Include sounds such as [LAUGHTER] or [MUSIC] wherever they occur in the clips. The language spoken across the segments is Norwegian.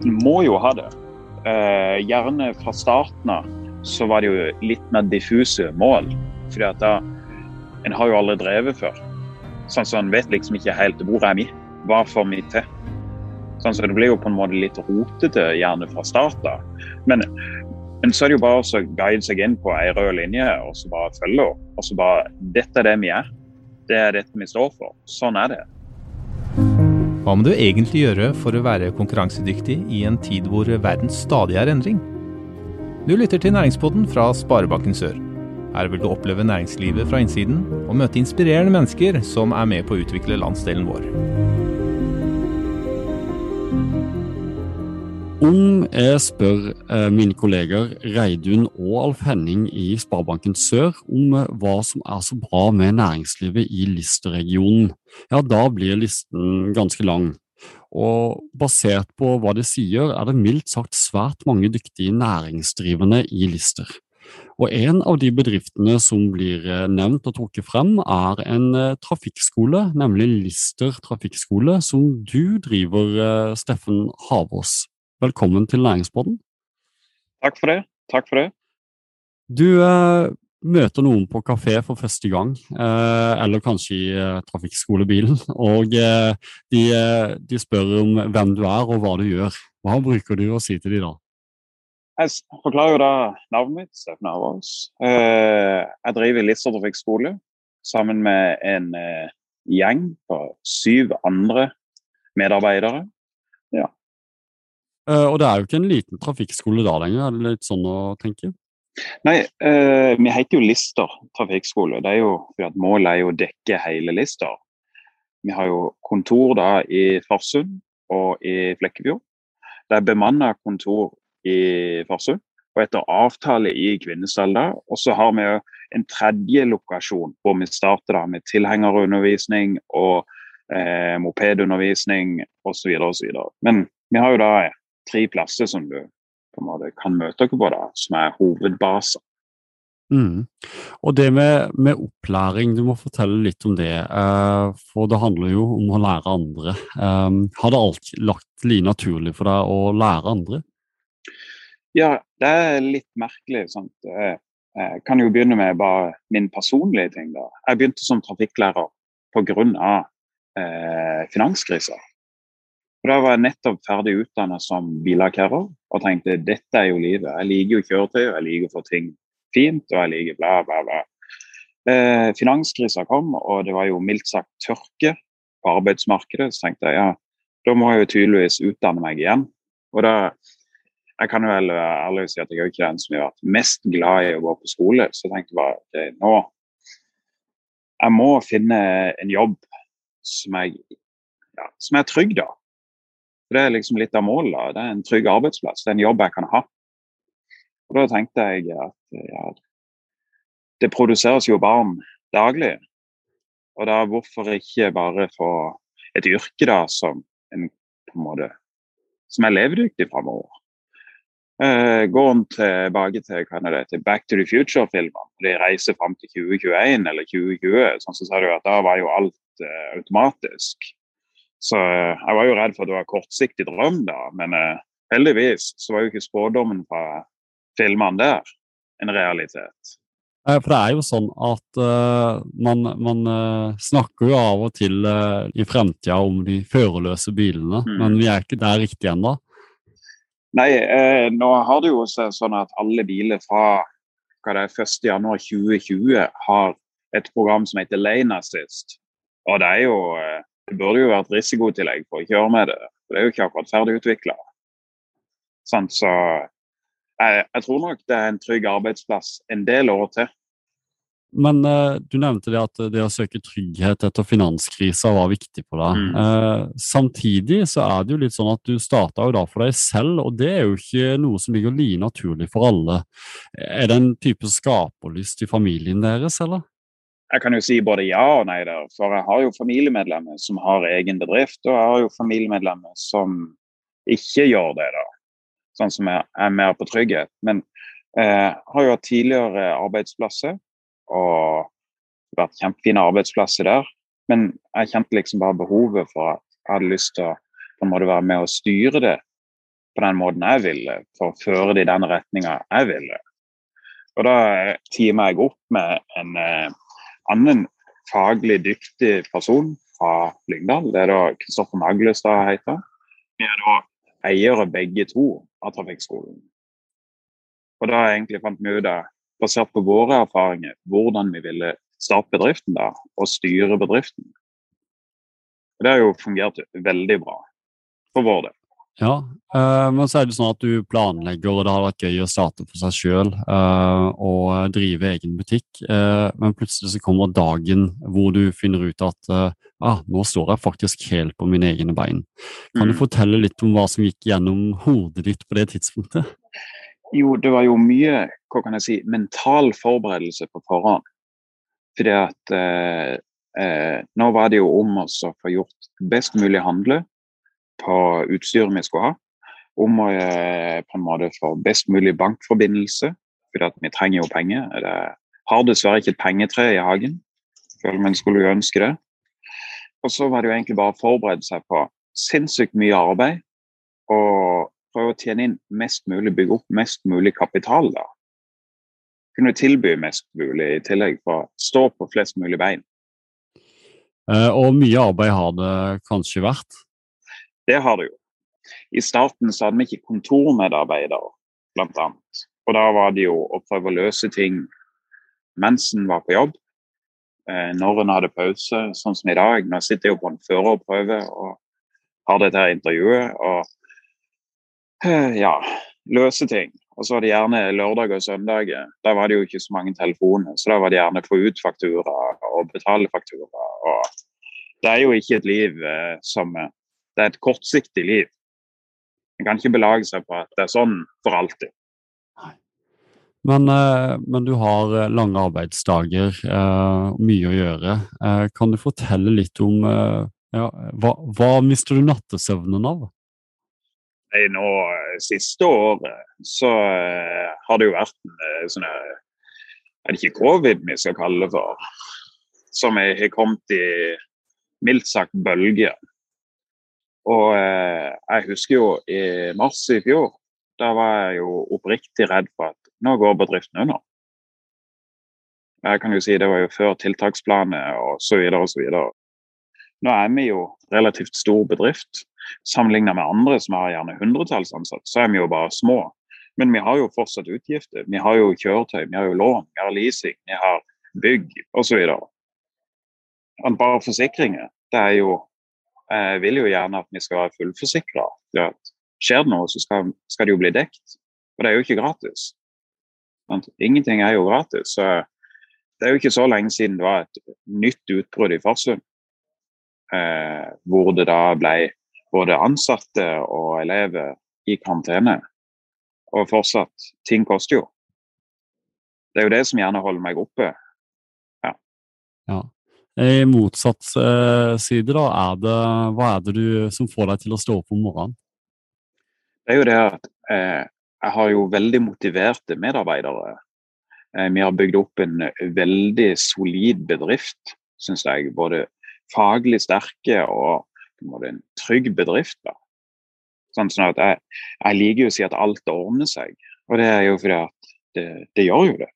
En må jo ha det. Eh, gjerne fra starten av så var det jo litt mer diffuse mål. fordi at da En har jo aldri drevet før. Sånn så En vet liksom ikke helt hvor er vi, hva får vi til. Sånn så Det blir jo på en måte litt rotete gjerne fra start av. Men, men, så er det jo bare å guide seg inn på ei rød linje og så bare følge opp. Og så bare Dette er det vi er. Det er dette vi står for. Sånn er det. Hva må du egentlig gjøre for å være konkurransedyktig i en tid hvor verden stadig er endring? Du lytter til Næringspodden fra Sparebanken Sør. Her vil du oppleve næringslivet fra innsiden og møte inspirerende mennesker som er med på å utvikle landsdelen vår. Om jeg spør eh, mine kolleger Reidun og Alf Henning i Sparebanken Sør om eh, hva som er så bra med næringslivet i Lister-regionen, ja da blir listen ganske lang. Og basert på hva de sier, er det mildt sagt svært mange dyktige næringsdrivende i Lister. Og En av de bedriftene som blir eh, nevnt og trukket frem, er en trafikkskole, nemlig Lister trafikkskole, som du driver, Steffen Havås. Velkommen til Næringspodden. Takk for det. Takk for det. Du eh, møter noen på kafé for første gang, eh, eller kanskje i eh, trafikkskolebilen, [LAUGHS] og de, de, spør om hvem du er og hva du gjør. Hva bruker du å si til dem da? Jeg forklarer jo da navnet mitt, Steffen Arvaas. Eh, jeg driver Lister trafikkskole sammen med en eh, gjeng på syv andre medarbeidere. Ja. Eh, og det er jo ikke en liten trafikkskole da lenger, er det litt sånn å tenke? Nei, vi heter jo Lister trafikkskole. Det er jo Målet er jo å dekke hele Lister. Vi har jo kontor da i Farsund og i Flekkefjord. Det er bemanna kontor i Farsund. Og etter avtale i Kvinesdal da. Og så har vi jo en tredje lokasjon hvor vi starter da med tilhengerundervisning og eh, mopedundervisning osv. osv. Men vi har jo da tre plasser som du på en måte kan møte dere på, da, som er hovedbaser. Mm. Og det med, med, opplæring, du må fortelle litt om det. Uh, for det handler jo om å lære andre. Um, har det alltid lagt like naturlig for deg å lære andre? Ja, det er litt merkelig. Sant? Jeg kan jo begynne med bare min personlige ting. da. Jeg begynte som trafikklærer pga. Eh, finanskrisa. Da var jeg nettopp ferdig utdanna som billakkerer og tenkte dette er jo livet. Jeg liker jo kjøretøy, jeg liker å få ting fint og jeg liker bla, bla, bla. Eh, finanskrisa kom, og det var jo mildt sagt tørke på arbeidsmarkedet. Så tenkte jeg ja, da må jeg jo tydeligvis utdanne meg igjen. Og da jeg kan vel ærlig si at jeg er ikke den som har vært mest glad i å gå på skole. Så jeg tenkte bare okay, nå Jeg må finne en jobb som, jeg, ja, som er trygg, da. For Det er liksom litt av målet. Det er en trygg arbeidsplass. Det er en jobb jeg kan ha. Og Da tenkte jeg at ja, det produseres jo barn daglig. Og da hvorfor ikke bare få et yrke da som en på en måte som er levedyktig framover. Uh, går en tilbake til hva er det, til Back to the Future-filmer. De reiser fram til 2021 eller 2020. sånn så sa du at Da var jo alt uh, automatisk. Så uh, jeg var jo redd for at det var kortsiktig drøm, da. Men heldigvis så var jo ikke spådommen fra filmene der en realitet. For det er jo sånn at man, man snakker jo av og til i fremtida om de førerløse bilene, mm. men vi er ikke der riktig ennå. Nei, eh, nå har det jo også sånn at alle biler fra hva det er, 1.1.2020 har et program som heter Lane Assist. Og det er jo eh, Det burde jo vært risikotillegg for å kjøre med det. For det er jo ikke akkurat ferdig utvikla. Sånn, så jeg, jeg, tror nok det er en trygg arbeidsplass en del år til. Men uh, du nevnte det at det å søke trygghet etter finanskrisa var viktig for deg. Mm. Uh, samtidig så er det jo litt sånn at du starta jo da for deg selv, og det er jo ikke noe som ligger like naturlig for alle. Er det en type skaperlyst i familien deres, eller? Jeg kan jo si både ja og nei der, for jeg har jo familiemedlemmer som har egen bedrift, og jeg har jo familiemedlemmer som ikke gjør det, da. Sånn som er, er mer på trygghet. Men jeg eh, har jo hatt tidligere arbeidsplasser og vært kjempefine arbeidsplasser der. Men jeg kjente liksom bare behovet for at jeg hadde lyst til å på en måte være med og styre det på den måten jeg ville, for å føre det i den retninga jeg ville. Og da teama jeg opp med en eh, annen faglig dyktig person fra Lyngdal. Det er da Kristoffer Maglestad heter. Vi er da eiere begge to av Trafikkskolen. Og da egentlig fant vi ut av, basert på våre erfaringer, hvordan vi ville starte bedriften da, og styre bedriften. Og det har jo fungert veldig bra for vår del. Ja, uh, men så er det sånn at du planlegger, og det har vært gøy å starte for seg sjøl eh, og drive egen butikk, uh, men plutselig så kommer dagen hvor du finner ut at ah, nå står jeg faktisk helt på mine egne bein. Kan mm. du fortelle litt om hva som gikk gjennom hodet ditt på det tidspunktet? Jo, det var jo mye hva kan jeg si, mental forberedelse på forhånd. Fordi at nå var det jo om oss å få gjort best mulig handle på utstyret vi skulle ha. Om å eh, på en måte få best mulig bankforbindelse, for vi trenger jo penger. Det har dessverre ikke et pengetre i hagen, selv om en skulle jo ønske det. Og så var det jo egentlig bare å forberede seg på sinnssykt mye arbeid. Og prøve å tjene inn mest mulig, bygge opp mest mulig kapital. da. Kunne tilby mest mulig i tillegg for å stå på flest mulig bein. Uh, og mye arbeid har det kanskje vært? Det har det jo. I starten så hadde vi ikke kontormedarbeidere, bl.a. Og da var det jo å prøve å løse ting mens en var på jobb. Eh, når en hadde pause, sånn som i dag. Nå sitter jeg jo på en førerprøve og har dette her intervjuet. Og eh, ja, løse ting. Og så var det gjerne lørdag og søndag. Da var det jo ikke så mange telefoner. Så da var det gjerne få ut faktura og betale faktura. Og det er jo ikke et liv eh, som det er et kortsiktig liv. En kan ikke belage seg på at det er sånn for alltid. Men, eh, men du har eh, lange arbeidsdager, eh, mye å gjøre. Kan du fortelle litt om ja, hva, hva mister du nattesøvnen av? Nei, nå Siste året så har det jo vært en sånn Er det ikke covid vi skal kalle det for? Som har kommet i mildt sagt bølger. Og eh, jeg husker jo i mars i fjor, da var jeg jo oppriktig redd for at nå går bedriften under. Jeg kan jo si Det var jo før tiltaksplanet og så videre og så videre. Nå er vi jo relativt stor bedrift. Sammenlignet med andre som har gjerne hundretalls ansatte, så er vi jo bare små. Men vi har jo fortsatt utgifter. Vi har jo kjøretøy, vi har jo lån, vi har leasing, vi har bygg osv. Bare forsikringer. Det er jo jeg vil jo gjerne at vi skal være fullforsikra. Skjer det noe, så skal, skal, det jo bli dekt. Og det er jo ikke gratis. Ingenting er jo gratis. Så det er jo ikke så lenge siden det var et nytt utbrudd i Farsund. Eh, hvor det da ble både ansatte og elever i karantene. Og fortsatt, ting koster jo. Det er jo det som gjerne holder meg oppe. Ja. ja. I motsatt eh, side, da, er det, hva er det du, som får deg til å stå opp om morgenen? Det er jo det at eh, jeg har jo veldig motiverte medarbeidere. Eh, vi har bygd opp en veldig solid bedrift, syns jeg. Både faglig sterke og en trygg bedrift. da. Sånn, sånn at jeg, jeg, liker jo å si at alt ordner seg, og det er jo fordi at det, det gjør jo det.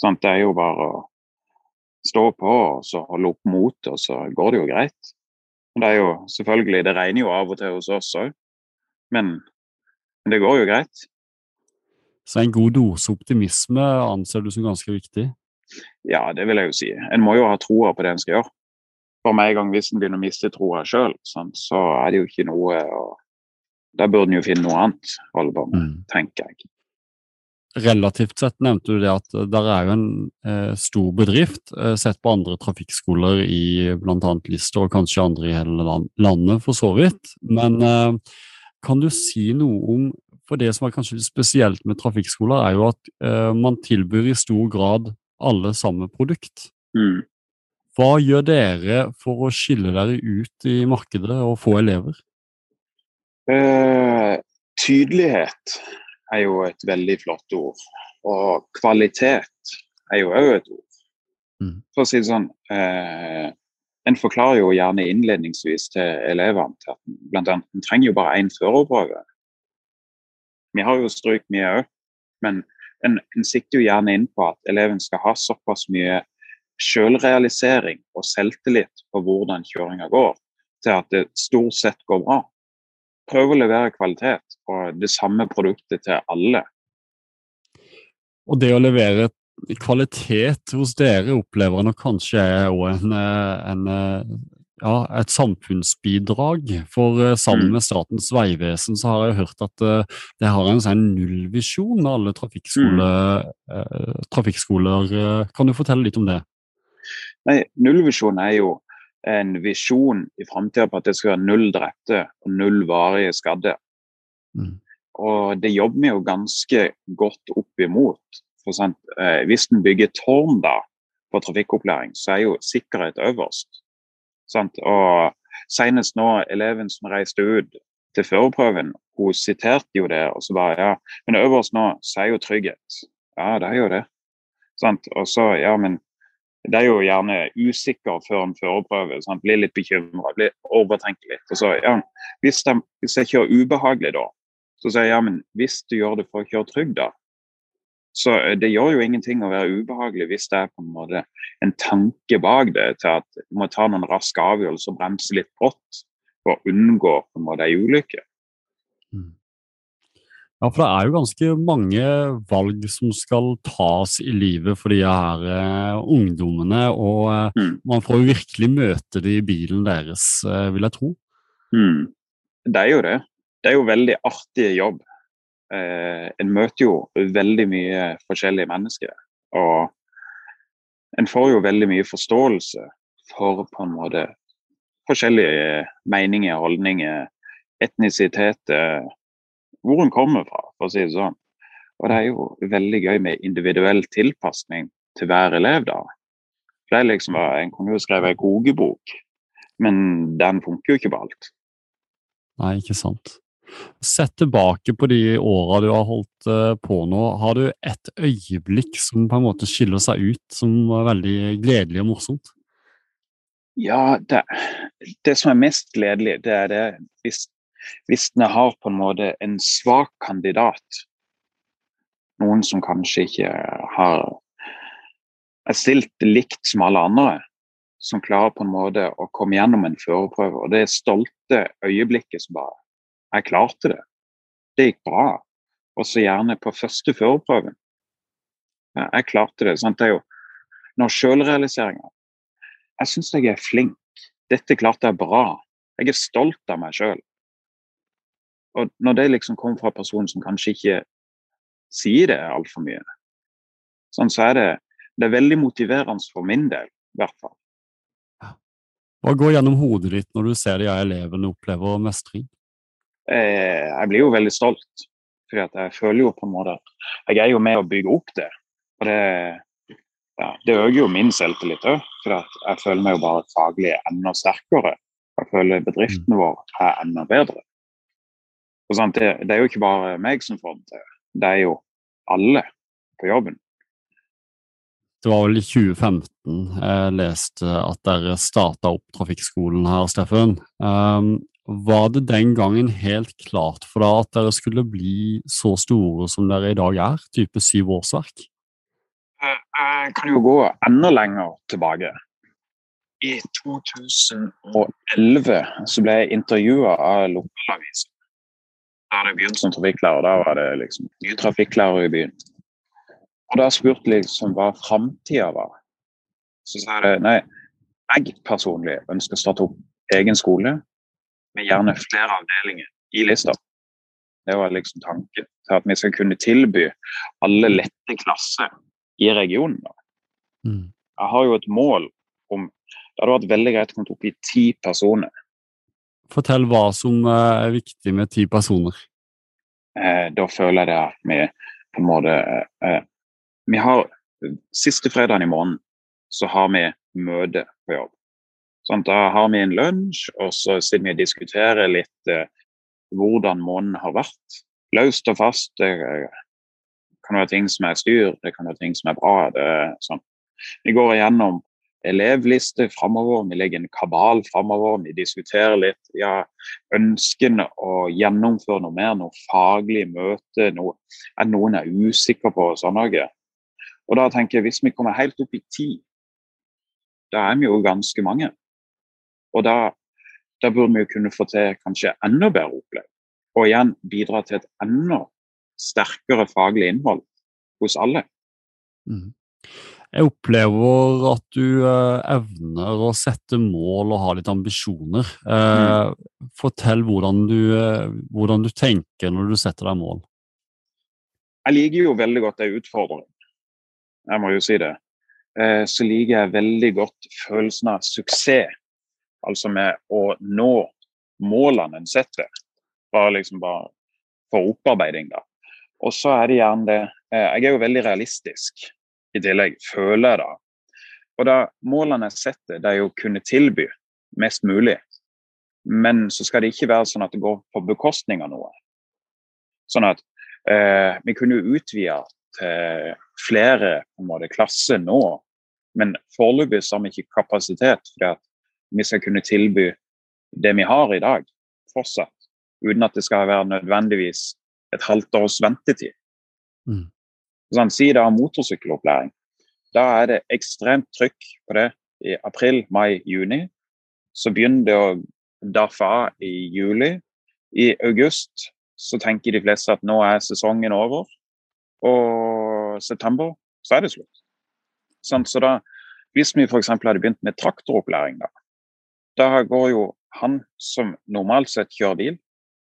Sånn, det er jo bare å stå på og så holde opp motet, og så går det jo greit. Det er jo selvfølgelig, det regner jo av og til hos oss òg, men, men, det går jo greit. Så en god dose optimisme anser du som ganske viktig? Ja, det vil jeg jo si. En må jo ha troa på det en skal gjøre. For med en gang hvis en begynner å miste troa sjøl, så er det jo ikke noe å Da burde en jo finne noe annet å holde på med, mm. tenker jeg relativt sett nevnte du det at det er jo en eh, stor bedrift, eh, sett på andre trafikkskoler i bl.a. Lister og kanskje andre i hele landet, for så vidt. Men eh, kan du si noe om For det som er kanskje litt spesielt med trafikkskoler, er jo at eh, man tilbyr i stor grad alle samme produkt. Mm. Hva gjør dere for å skille dere ut i markedet og få elever? Uh, tydelighet er jo et veldig flott ord. Og kvalitet er jo òg et ord. Mm. For å si det sånn eh, En forklarer jo gjerne innledningsvis til elevene til at blant annet, en trenger jo bare én førerprøve. Vi har jo stryk mye òg, men en, en sikter jo gjerne inn på at eleven skal ha såpass mye selvrealisering og selvtillit på hvordan kjøringa går, til at det stort sett går bra. Prøve å levere kvalitet og det samme produktet til alle. Og det å levere kvalitet hos dere opplever nok kanskje er en, en, ja, et samfunnsbidrag. For eh, sammen mm. med Statens vegvesen så har jeg hørt at uh, det har en sånn nullvisjon med alle trafikkskole, mm. uh, trafikkskoler. Kan du fortelle litt om det? Nei, Nullvisjon er jo en visjon i framtida på at det skal være null drepte og null varige skadde. Mm. Og det jobber vi jo ganske godt opp imot. For sant, eh, hvis en bygger tårn da på trafikkopplæring, så er jo sikkerhet øverst. Sant? Og Senest nå, eleven som reiste ut til førerprøven, hun siterte jo det. Og så bare ja, men øverst nå så er jo trygghet. Ja, det er jo det. Sant? Og så, ja, men det er jo gjerne usikker før en førerprøve. Blir litt bekymra, overtenker litt. Og så, ja, hvis, de, hvis jeg kjører ubehagelig da, så sier jeg ja, men hvis du gjør det for å kjøre trygg, da. Så eh, det gjør jo ingenting å være ubehagelig hvis det er på en måte en tanke bak det til at du må ta noen raske avgjørelser og bremse litt brått for å unngå på en måte ei ulykke. Mm. Ja, for det er jo ganske mange valg som skal tas i livet for de her uh, ungdommene. Og uh, mm. man får jo virkelig møte det i bilen deres, uh, vil jeg tro. Mm. Det er jo det. Det er jo veldig artig jobb. en møter jo veldig mye forskjellige mennesker. Og en får jo veldig mye forståelse for på en måte forskjellige meninger, holdninger, etnisiteter hvor hun kommer fra, for å si det sånn. Og det er jo veldig gøy med individuell tilpasning til hver elev, da. For det er liksom, En kunne jo skrevet en kokebok, men den funker jo ikke på alt. Nei, ikke sant. Sett tilbake på de åra du har holdt eh, på nå, har du et øyeblikk som på en måte skiller seg ut, som var veldig gledelig og morsomt? Ja, det, det som er mest gledelig, det er det hvis hvis en har på en måte en svak kandidat, noen som kanskje ikke har er stilt likt som alle andre, som klarer på en måte å komme gjennom en førerprøve. Og det stolte øyeblikket som bare Jeg klarte det. Det gikk bra. Og så gjerne på første førerprøven. Jeg klarte det. Sant? Det er jo når sjølrealiseringa Jeg syns jeg er flink. Dette klarte jeg bra. Jeg er stolt av meg sjøl. Og når det liksom kommer fra personen som kanskje ikke sier det altfor mye, sånn, så er det, det er veldig motiverende for min del, i hvert fall. Hva går gjennom hodet ditt når du ser de elevene opplever mestring? Eh, jeg blir jo veldig stolt. For jeg føler jo på en måte at jeg er jo med å bygge opp det. Og det, ja, det øker jo min selvtillit òg. For jeg føler meg jo bare faglig enda sterkere. Jeg føler bedriften mm. vår er enda bedre. Det, det, er jo ikke bare meg som får det til, det er jo alle på jobben. Det var vel i 2015 jeg leste at dere starta opp trafikkskolen her, Steffen. Um, var det den gangen helt klart for deg at dere skulle bli så store som dere i dag er, type syv årsverk? Eh, jeg kan jo gå enda lenger tilbake. I 2011 så ble jeg intervjua av lokalavisen da hadde jeg begynt som trafikklærer. Da var det liksom ny trafikklærer i byen. Og da spurte jeg liksom hva framtida var. Så sa jeg nei, jeg personlig ønsker å starte opp egen skole med gjerne flere avdelinger i Lista. Det var liksom tanken. Til at vi skal kunne tilby alle lette klasser i regionen. Mm. Jeg har jo et mål om Det hadde vært veldig greit å komme opp i ti personer Fortell hva som eh, er viktig med ti personer. Eh, da føler jeg det at vi på en måte eh, Vi har Siste fredagen i måneden så har vi møte på jobb. Sånn, da har vi en lunsj, og så sitter vi og diskuterer litt eh, hvordan måneden har vært. Løst og fast. Det kan være ting som er styr, det kan være ting som er bra. Det, sånn. Vi går igjennom elevliste framover, vi legger en kabal framover. Vi diskuterer litt ja, ønskene å gjennomføre noe mer, noe faglig møte, noe at noen er usikker på og sånn noe. Og da tenker jeg, Hvis vi kommer helt opp i ti, da er vi jo ganske mange. Og da, da burde vi jo kunne få til kanskje enda bedre opplegg. Og igjen bidra til et enda sterkere faglig innhold hos alle. Mm. Jeg opplever at du uh, evner å sette mål og ha litt ambisjoner. Uh, mm. Fortell hvordan du, uh, hvordan du, tenker når du setter deg mål. Jeg liker jo veldig godt en utfordring. Jeg må jo si det. så liker jeg veldig godt følelsen av suksess. Altså med å nå målene en setter. Bare liksom bare for opparbeiding, da. Og så er det gjerne det Jeg er jo veldig realistisk i tillegg, føler jeg da. Og da Målene jeg setter, det er jo å kunne tilby mest mulig. Men så skal det ikke være sånn at det går på bekostning av noe. Sånn at eh, vi kunne utvide til flere på en måte, klasser nå, men foreløpig har vi ikke kapasitet for at vi skal kunne tilby det vi har i dag, fortsatt. Uten at det skal være nødvendigvis et halvt års ventetid. Mm. Sånn, si det er motorsykkelopplæring. Da er det ekstremt trykk på det i april, mai, juni. Så begynner det å daffe av i juli. I august så tenker de fleste at nå er sesongen over. Og september så er det slutt. Sånn, så da, hvis vi f.eks. hadde begynt med traktoropplæring, da, da går jo han som normalt sett kjører bil,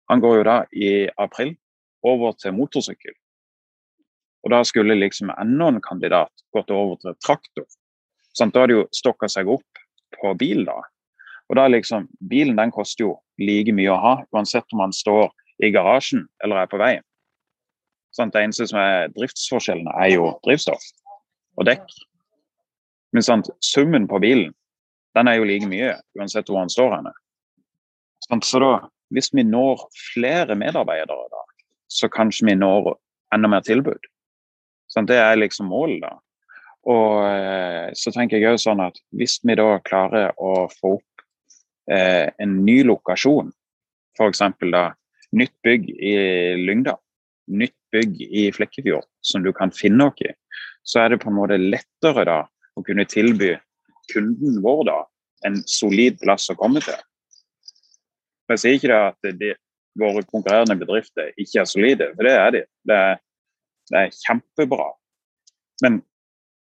han går jo da i april over til motorsykkel. Og da skulle liksom enda en kandidat gått over til traktor. Sånn, da hadde jo stokka seg opp på bil, da. Og da liksom, Bilen den koster jo like mye å ha, uansett om man står i garasjen eller er på vei. Sånn, det eneste som er driftsforskjellene, er jo drivstoff og dekk. Men sånn, summen på bilen den er jo like mye, uansett hvor han står henne. Sånn, så da, hvis vi når flere medarbeidere da, så kanskje vi når enda mer tilbud. Sånn, det er liksom målet, da. Og eh, så tenker jeg òg sånn at hvis vi da klarer å få opp eh, en ny lokasjon, f.eks. da nytt bygg i Lyngdal, nytt bygg i Flekkefjord som du kan finne noe i, så er det på en måte lettere da å kunne tilby kunden vår da en solid plass å komme til. Jeg sier ikke da at de, våre konkurrerende bedrifter ikke er solide, for det er de. Det er, det er kjempebra. Men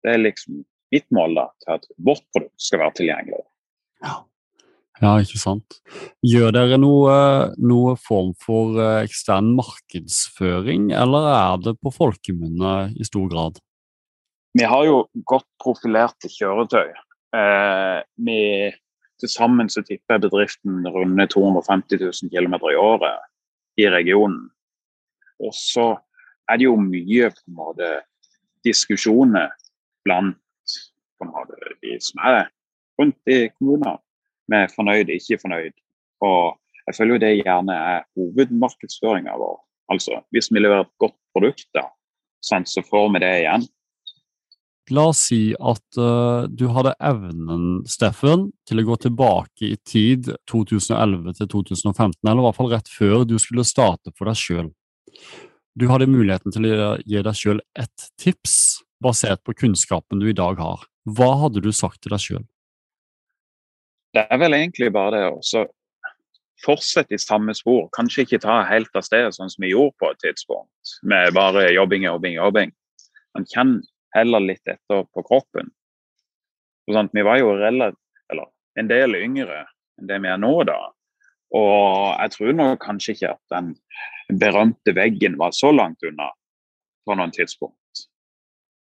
det er liksom mitt mål da, til at vårt produkt skal være tilgjengelig. Ja. ja ikke sant. Gjør dere noe, noe form for eh, ekstern markedsføring, eller er det på folkemunne i stor grad? Vi har jo godt profilerte kjøretøy. Eh, vi, til sammen så tipper bedriften runder 250 000 km i året i regionen. Og så er det jo mye på en måte diskusjoner blant på en måte, de som er rundt i kommunene, med fornøyd, ikke fornøyd. Og jeg føler jo det gjerne er hovedmarkedsføringa vår. Altså, hvis vi leverer et godt produkt, da, så får vi det igjen. La oss si at uh, du hadde evnen, Steffen, til å gå tilbake i tid 2011 til 2015, eller i hvert fall rett før du skulle starte for deg sjøl. Du hadde muligheten til å gi deg sjøl ett tips basert på kunnskapen du i dag har. Hva hadde du sagt til deg sjøl? Det er vel egentlig bare det å fortsette i samme spor. Kanskje ikke ta helt av sted sånn som vi gjorde på et tidspunkt, med bare jobbing, jobbing, jobbing. Man kjenner heller litt etter på kroppen. Sånn, vi var jo relativt, eller en del yngre enn det vi er nå, da. Og jeg tror nok kanskje ikke at den berømte veggen var så langt unna på noen tidspunkt.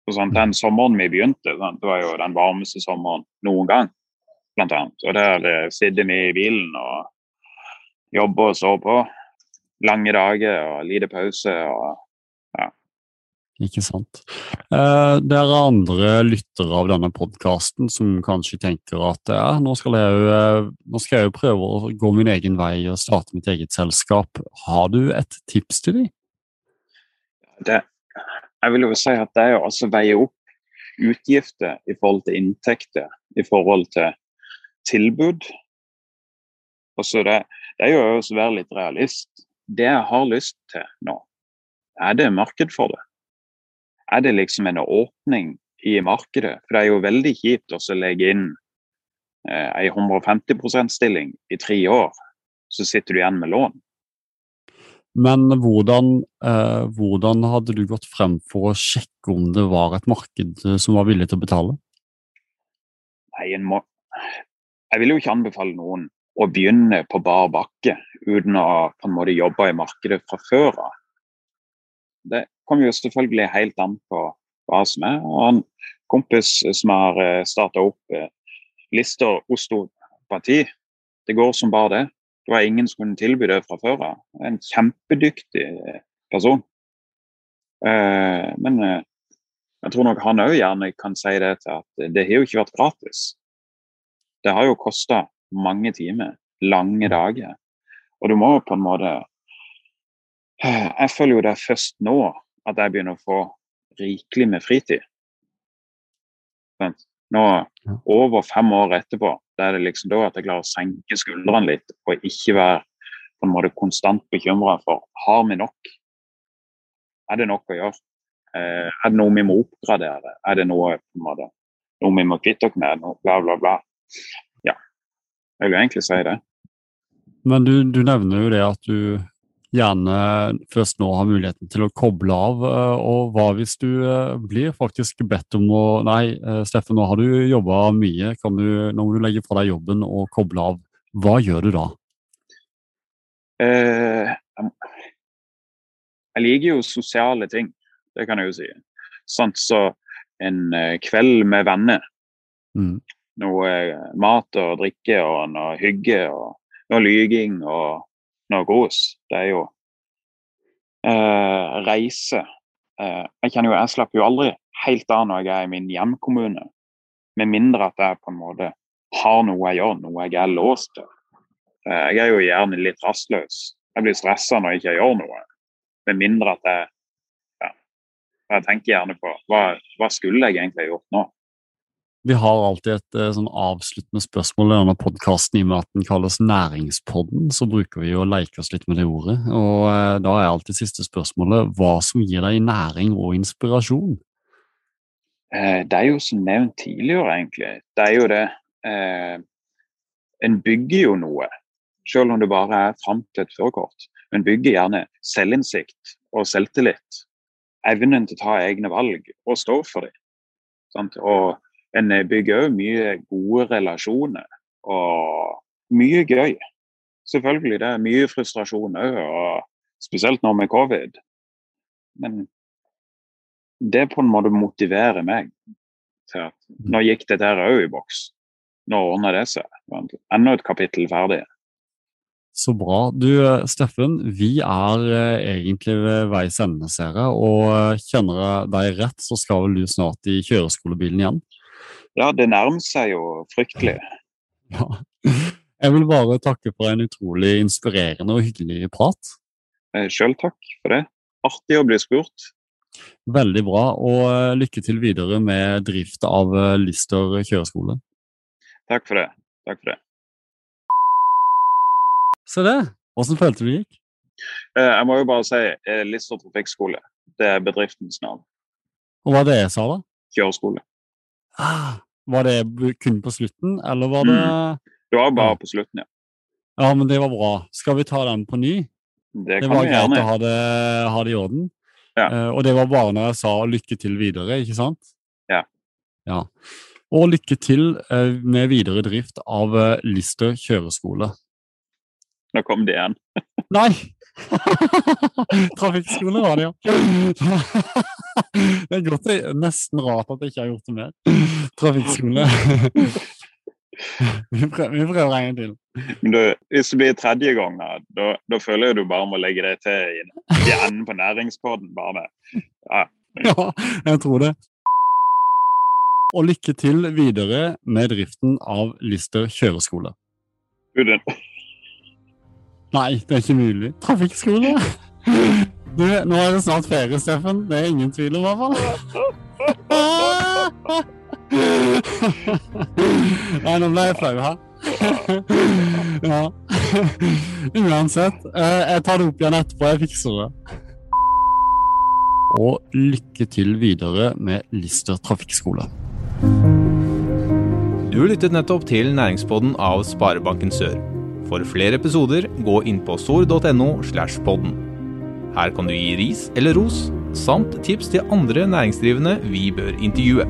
Sånn, den sommeren vi begynte, det var jo den varmeste sommeren noen gang. Blant annet. Og der eh, sitter vi i bilen og jobber og står på. Lange dager og lite pause. og ikke sant. Eh, det er andre lyttere av denne podkasten som kanskje tenker at ja, nå skal, jeg, eh, nå skal jeg jo prøve å gå min egen vei og starte mitt eget selskap. Har du et tips til dem? Det, jeg vil jo si at det er å veie opp utgifter i forhold til inntekter, i forhold til tilbud. Og så det, det er jo å være litt realist. Det jeg har lyst til nå, er det marked for det? Er det liksom en åpning i markedet? For det er jo veldig kjipt å legge inn eh, ei 150 %-stilling i tre år, så sitter du igjen med lån. Men hvordan, eh, hvordan, hadde du gått frem for å sjekke om det var et marked som var villig til å betale? Nei, må... Jeg vil jo ikke anbefale noen å begynne på bar bakke uten å på en måte jobbe i markedet fra før av. Det kommer jo selvfølgelig helt an på hva som er. Og en kompis som har eh, starta opp eh, Lister osteopati, det går som bare det. Det var ingen som kunne tilby det fra før av. En kjempedyktig eh, person. Men jeg tror nok han òg gjerne kan si det til at det har jo ikke vært gratis. Det har jo kosta mange timer, lange dager. Og du må på en måte Jeg føler jo det først nå at jeg begynner å få rikelig med fritid. Nå, over fem år etterpå, da er det liksom da at jeg klarer å senke skuldrene litt og ikke være på en måte konstant bekymra for har vi nok. Er det nok å gjøre? Eh, er det noe vi må oppgradere? Er det noe, på en måte, noe vi må kvitte oss med? Noe, bla, bla, bla. Ja, jeg vil egentlig si det. Men du, du nevner jo det at du gjerne først nå har muligheten til å koble av. Eh, og hva hvis du eh, blir faktisk bedt om å Nei, eh, Steffen, nå har du jobba mye. Kan du, nå må du legge fra deg jobben og koble av. Hva gjør du da? Eh, jeg liker jo sosiale ting, det kan jeg jo si. Sånn så en kveld med venner. Mm. Noe mat og drikke og noe hygge og noe lyging og noe hos, Det er jo eh, reise. Eh, jeg kjenner jo, jeg slapper jo aldri helt av når jeg er i min hjemkommune. Med mindre at jeg på en måte har noe jeg gjør, noe jeg er låst til. Eh, jeg er jo gjerne litt rastløs. Jeg blir stressa når jeg ikke gjør noe. Med mindre at jeg ja, Jeg tenker gjerne på hva, hva skulle jeg egentlig gjort nå? Vi har alltid et eh, sånn avsluttende spørsmål i denne podkasten. I og med at den kalles Næringspodden, så bruker vi å leke oss litt med det ordet. Og eh, Da er alltid siste spørsmålet hva som gir deg næring og inspirasjon? Eh, det er jo som nevnt tidligere, egentlig. Det er jo det eh, En bygger jo noe, selv om det bare er fram til et førerkort. En bygger gjerne selvinnsikt og selvtillit. Evnen til å ta egne valg og stå for dem. Og en bygger òg mye gode relasjoner og mye gøy. Selvfølgelig, det er mye frustrasjon òg, spesielt nå med covid. Men det på en måte motiverer meg til at nå gikk dette her òg i boks. Nå ordner det seg. Enda et kapittel ferdig. Så bra. Du Steffen, vi er eh, egentlig ved veis ende, ser jeg. Og eh, kjenner jeg deg rett, så skal vel du snart i kjøreskolebilen igjen? Ja, det nærmer seg jo fryktelig. Ja. Jeg vil bare takke for en utrolig inspirerende og hyggelig prat. Eh, Sjøl takk for det. Artig å bli spurt. Veldig bra, og eh, lykke til videre med drift av eh, Lister kjøreskole. Takk for det. Takk for det. Se det. Åssen følte du det gikk? Jeg må jo bare si Lister trafikkskole. Det er bedriftens navn. Og hva er det jeg sa, da? Kjøreskole. Ah, var det kun på slutten, eller var det mm. Det var bare på slutten, ja. Ja, men det var bra. Skal vi ta den på ny? Det, det var greit å ha det, ha det, i orden. Ja. Uh, og det var bare når jeg sa lykke til videre, ikke sant? Ja. ja. Og lykke til uh, med videre drift av uh, Lister kjøreskole. Nå kom det igjen. [LAUGHS] Nei! [LAUGHS] Trafikkskole var det, er godt, det er nesten rart at jeg ikke har gjort det mer. Trafikkskole. vi, prøver, vi prøver en gang til. Men du, hvis det blir tredje gang, da, da føler jeg du bare må legge det til i, i enden på næringspodden. bare ja. ja, jeg tror det. Og lykke til videre med driften av Lister kjøreskole. Nei, det er ikke mulig. Trafikkskole? Du, nå er det snart ferie, Steffen. Det er ingen tvil om, i hvert fall. Nei, nå ble jeg flau her. ja. Uansett. eh, Jeg tar det opp igjen etterpå. Jeg fikser det. Og lykke til videre med Lister trafikkskole. Du lyttet nettopp til Næringspodden av Sparebanken Sør. For flere episoder, gå inn på sor.no. slash podden. Her kan du gi ris eller ros, samt tips til andre næringsdrivende vi bør intervjue.